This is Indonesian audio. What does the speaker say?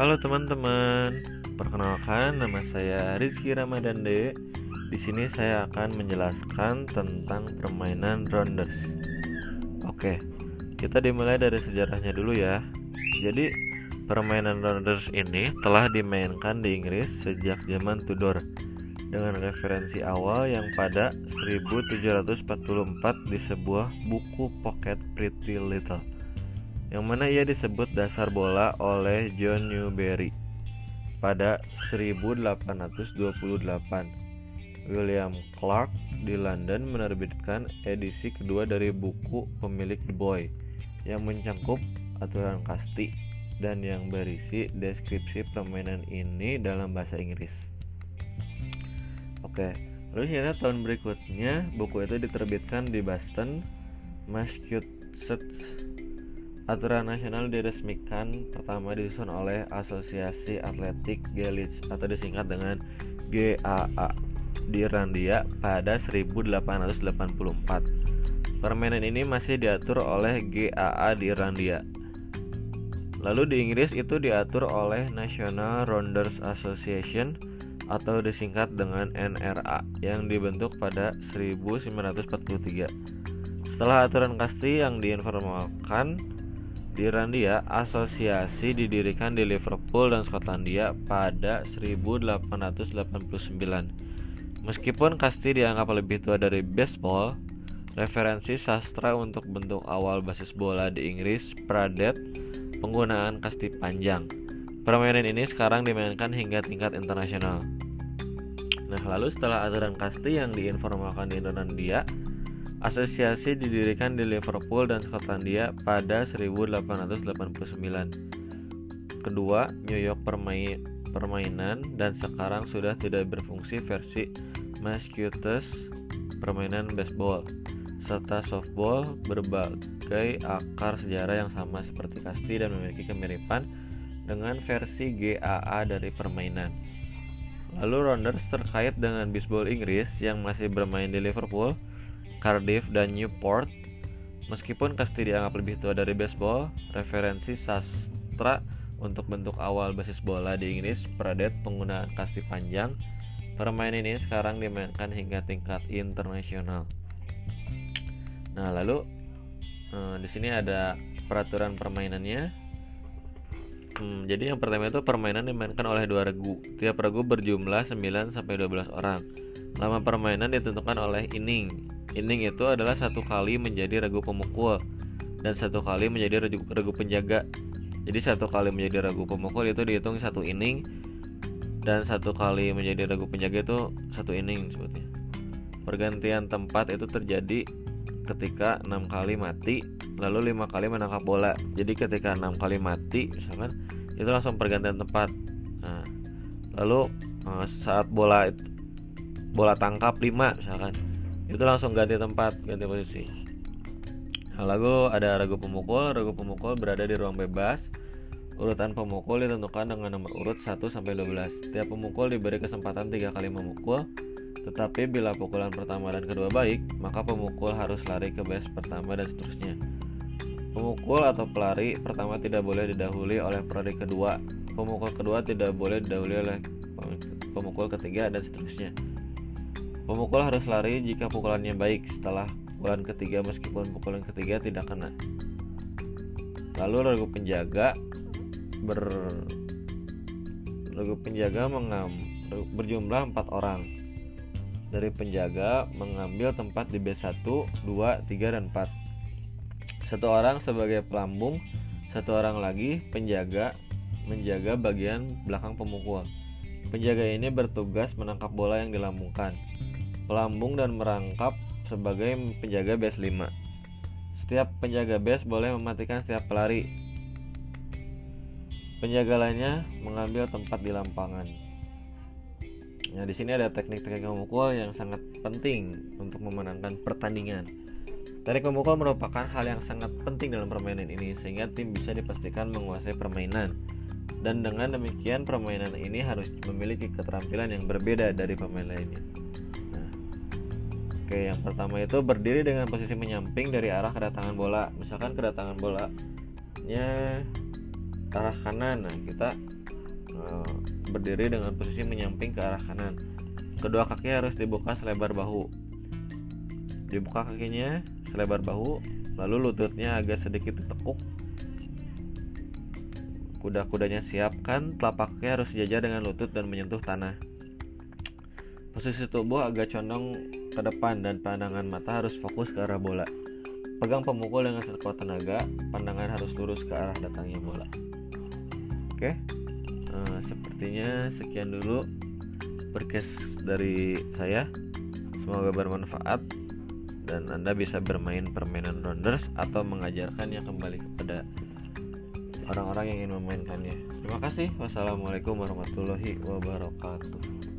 Halo teman-teman, perkenalkan nama saya Rizky Ramadande. Di sini saya akan menjelaskan tentang permainan rounders. Oke, kita dimulai dari sejarahnya dulu ya. Jadi, permainan rounders ini telah dimainkan di Inggris sejak zaman Tudor dengan referensi awal yang pada 1744 di sebuah buku pocket Pretty Little yang mana ia disebut dasar bola oleh John Newbery pada 1828. William Clark di London menerbitkan edisi kedua dari buku pemilik The Boy yang mencangkup aturan kasti dan yang berisi deskripsi permainan ini dalam bahasa Inggris. Oke, lalu ternyata tahun berikutnya buku itu diterbitkan di Boston, Massachusetts Aturan nasional diresmikan pertama disusun oleh Asosiasi Atletik Gaelic atau disingkat dengan GAA di Irlandia pada 1884. Permainan ini masih diatur oleh GAA di Irlandia. Lalu di Inggris itu diatur oleh National Rounders Association atau disingkat dengan NRA yang dibentuk pada 1943. Setelah aturan kasti yang diinformalkan di Irlandia, asosiasi didirikan di Liverpool dan Skotlandia pada 1889. Meskipun kasti dianggap lebih tua dari baseball, referensi sastra untuk bentuk awal basis bola di Inggris pradet penggunaan kasti panjang. Permainan ini sekarang dimainkan hingga tingkat internasional. Nah, lalu setelah aturan kasti yang diinformalkan di Irlandia, Asosiasi didirikan di Liverpool dan Skotlandia pada 1889. Kedua, New York permain permainan dan sekarang sudah tidak berfungsi versi Massachusetts permainan baseball serta softball berbagai akar sejarah yang sama seperti kasti dan memiliki kemiripan dengan versi GAA dari permainan. Lalu Rounders terkait dengan baseball Inggris yang masih bermain di Liverpool Cardiff, dan Newport. Meskipun kasti dianggap lebih tua dari baseball, referensi sastra untuk bentuk awal basis bola di Inggris pradet penggunaan kasti panjang. Permainan ini sekarang dimainkan hingga tingkat internasional. Nah, lalu eh, di sini ada peraturan permainannya. Hmm, jadi yang pertama itu permainan dimainkan oleh dua regu. Tiap regu berjumlah 9 sampai 12 orang. Lama permainan ditentukan oleh inning Inning itu adalah satu kali menjadi regu pemukul dan satu kali menjadi regu, regu penjaga. Jadi satu kali menjadi regu pemukul itu dihitung satu inning dan satu kali menjadi regu penjaga itu satu inning sebutnya. Pergantian tempat itu terjadi ketika enam kali mati lalu lima kali menangkap bola. Jadi ketika enam kali mati misalkan itu langsung pergantian tempat. Nah, lalu eh, saat bola bola tangkap 5 misalkan itu langsung ganti tempat ganti posisi. Nah, lagu ada ragu pemukul ragu pemukul berada di ruang bebas. Urutan pemukul ditentukan dengan nomor urut 1 sampai 12 setiap pemukul diberi kesempatan tiga kali memukul. Tetapi bila pukulan pertama dan kedua baik maka pemukul harus lari ke base pertama dan seterusnya. Pemukul atau pelari pertama tidak boleh didahului oleh pelari kedua, pemukul kedua tidak boleh didahului oleh pemukul ketiga dan seterusnya. Pemukul harus lari jika pukulannya baik setelah pukulan ketiga meskipun pukulan ketiga tidak kena. Lalu regu penjaga ber regu penjaga mengam berjumlah empat orang. Dari penjaga mengambil tempat di B1, 2, 3, dan 4. Satu orang sebagai pelambung, satu orang lagi penjaga menjaga bagian belakang pemukul. Penjaga ini bertugas menangkap bola yang dilambungkan pelambung dan merangkap sebagai penjaga base 5. Setiap penjaga base boleh mematikan setiap pelari. Penjaga lainnya mengambil tempat di lampangan. Nah, di sini ada teknik-teknik memukul yang sangat penting untuk memenangkan pertandingan. Teknik memukul merupakan hal yang sangat penting dalam permainan ini sehingga tim bisa dipastikan menguasai permainan. Dan dengan demikian permainan ini harus memiliki keterampilan yang berbeda dari pemain lainnya. Oke, yang pertama itu berdiri dengan posisi menyamping dari arah kedatangan bola. Misalkan kedatangan bolanya arah kanan. Nah kita uh, berdiri dengan posisi menyamping ke arah kanan. Kedua kaki harus dibuka selebar bahu. Dibuka kakinya selebar bahu lalu lututnya agak sedikit ditekuk kuda-kudanya siapkan telapaknya harus sejajar dengan lutut dan menyentuh tanah. Posisi tubuh agak condong ke depan dan pandangan mata harus fokus ke arah bola pegang pemukul dengan sekuat tenaga pandangan harus lurus ke arah datangnya bola oke uh, sepertinya sekian dulu berkes dari saya semoga bermanfaat dan Anda bisa bermain permainan rounders atau mengajarkannya kembali kepada orang-orang yang ingin memainkannya. Terima kasih. Wassalamualaikum warahmatullahi wabarakatuh.